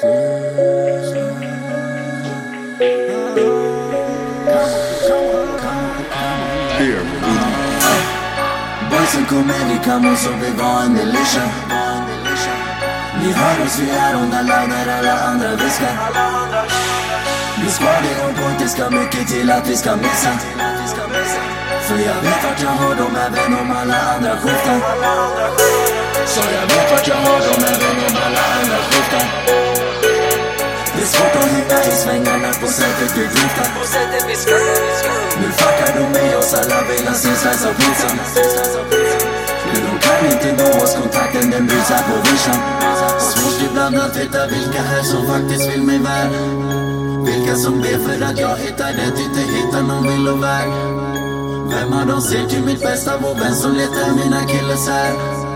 Boysen kommer, vi kan må som vi var en militia Ni hör oss, vi är onda lögner, alla andra viskar Vi spar det om point, mycket till att vi ska missa. För jag vet vart jag har dom även om alla andra skjuter Så jag vet vart jag har dom. Svårt att hänga i svängarna på sättet vi driftar Nu fuckar de med oss, alla vill ha sin slice av pizzan Men de kan inte nå oss, kontakten den bryts här på vischan Svårt ibland att veta vilka här som faktiskt vill mig väl Vilka som ber för att jag hittar det, inte hittar någon villoväg Vem av dem ser till mitt bästa, vår vän som letar mina killes här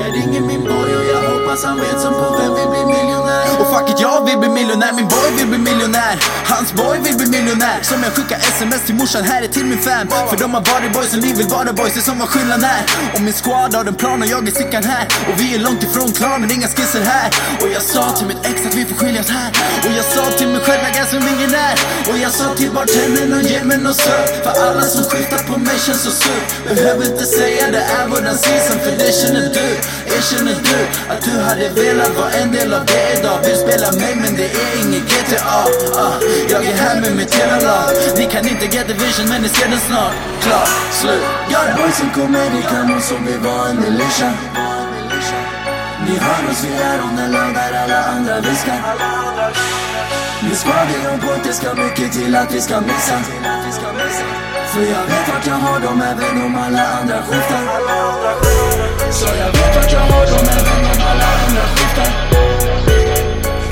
jag ringer min boy och jag hoppas han vet som på vem vill bli miljonär. Och fuck it, jag vill bli miljonär, min boy vill bli miljonär. Hans boy vill bli miljonär. Som jag skickar sms till morsan, här är till min fam. För de har varit boys och ni vill vara boys, det är som vad skillnaden är. Och min squad har en plan och jag är stickan här. Och vi är långt ifrån klanen, inga skisser här. Och jag sa till mitt ex att vi får skiljas här. Och jag sa till mig själv jag är som ingen är. Och jag sa till bartendern och ge mig nåt sött För alla som skiftar på mig känns så surt. Behöver inte säga det är våran season för det känner du. Erkänner du att du hade velat vara en del av det idag? Vill spela mig men det är inget GTA ah, Jag är här med mitt hela lag. Ni kan inte get the vision men ni ser den snart. Klart, slut, gör det! Boysen kommer i kanon som vi var en militia. Ni hör oss, vi är on the line där alla andra viskar. Vi ska vi on point, det ska mycket till att vi ska missa. För jag vet vart jag har dem även om alla andra skiftar. Så jag vet vart jag har dem även om alla andra skiftar.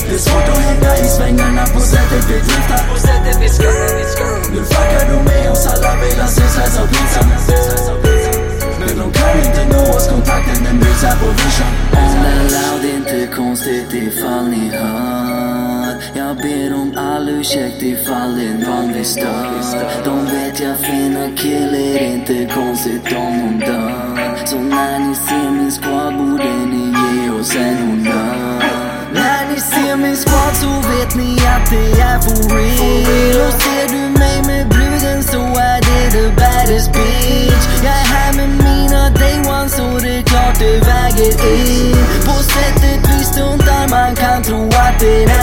Det är svårt att hänga i svängarna på sättet vi driftar. Nu fuckar du med oss, alla vill ha sin slice av pizzan Men de kan inte nå oss, kontakten den bryts här på vischan. On är loud, inte konstigt ifall ni hör. Jag ber om all ursäkt ifall det är någon vi stör. De vet jag fina killar, inte konstigt om hon dör. Så när ni ser min squad borde ni ge oss en honnör. När ni ser min squad så vet ni att det är for real. Och ser du mig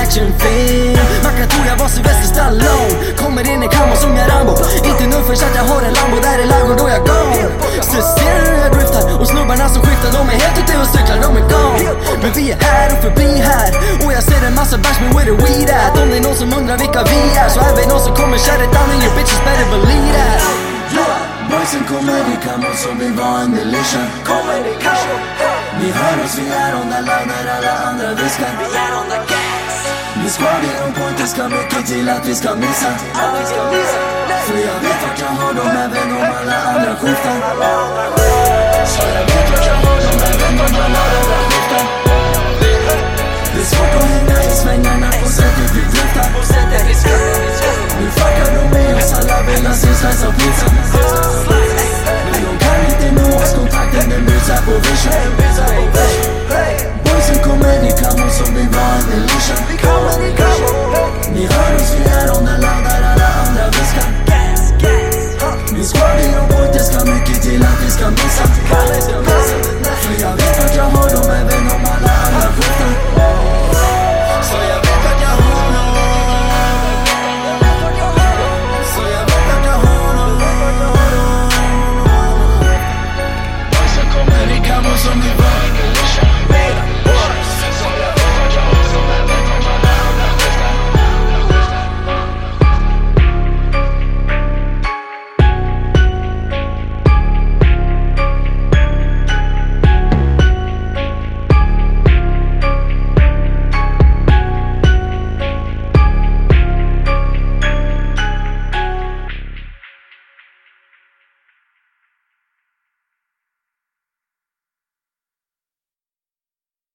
actionfilm Man kan tro jag var Sylvester Stallone. Kommer in i kammo som jag Rambo. Inte nu förrän att jag har en Lambo. Där är ladugården då jag gone. Stresserar ser du hur jag driftar och snubbarna som skiftar de är helt ute och cyklar, de är gone. Men vi är här och förbi här. Och jag ser en massa bärs med where the weed at? Om det är någon som undrar vilka vi är så är vi någon som kommer shut it down and your bitches better believe that. Boysen kommer i kamo som vi var en delition Kommer i militia Ni hör oss, vi är on the line när alla andra viskar Vi ska det on point, det ska mycket till att vi ska missa För jag vet vart jag har dem även om alla andra skiftar Så jag vet vart jag har dem även om alla andra skiftar Det är svårt att hänga i svängarna på sättet vi driftar Nu fuckar de med oss, alla vill ha sin slice av pizza me something. Come let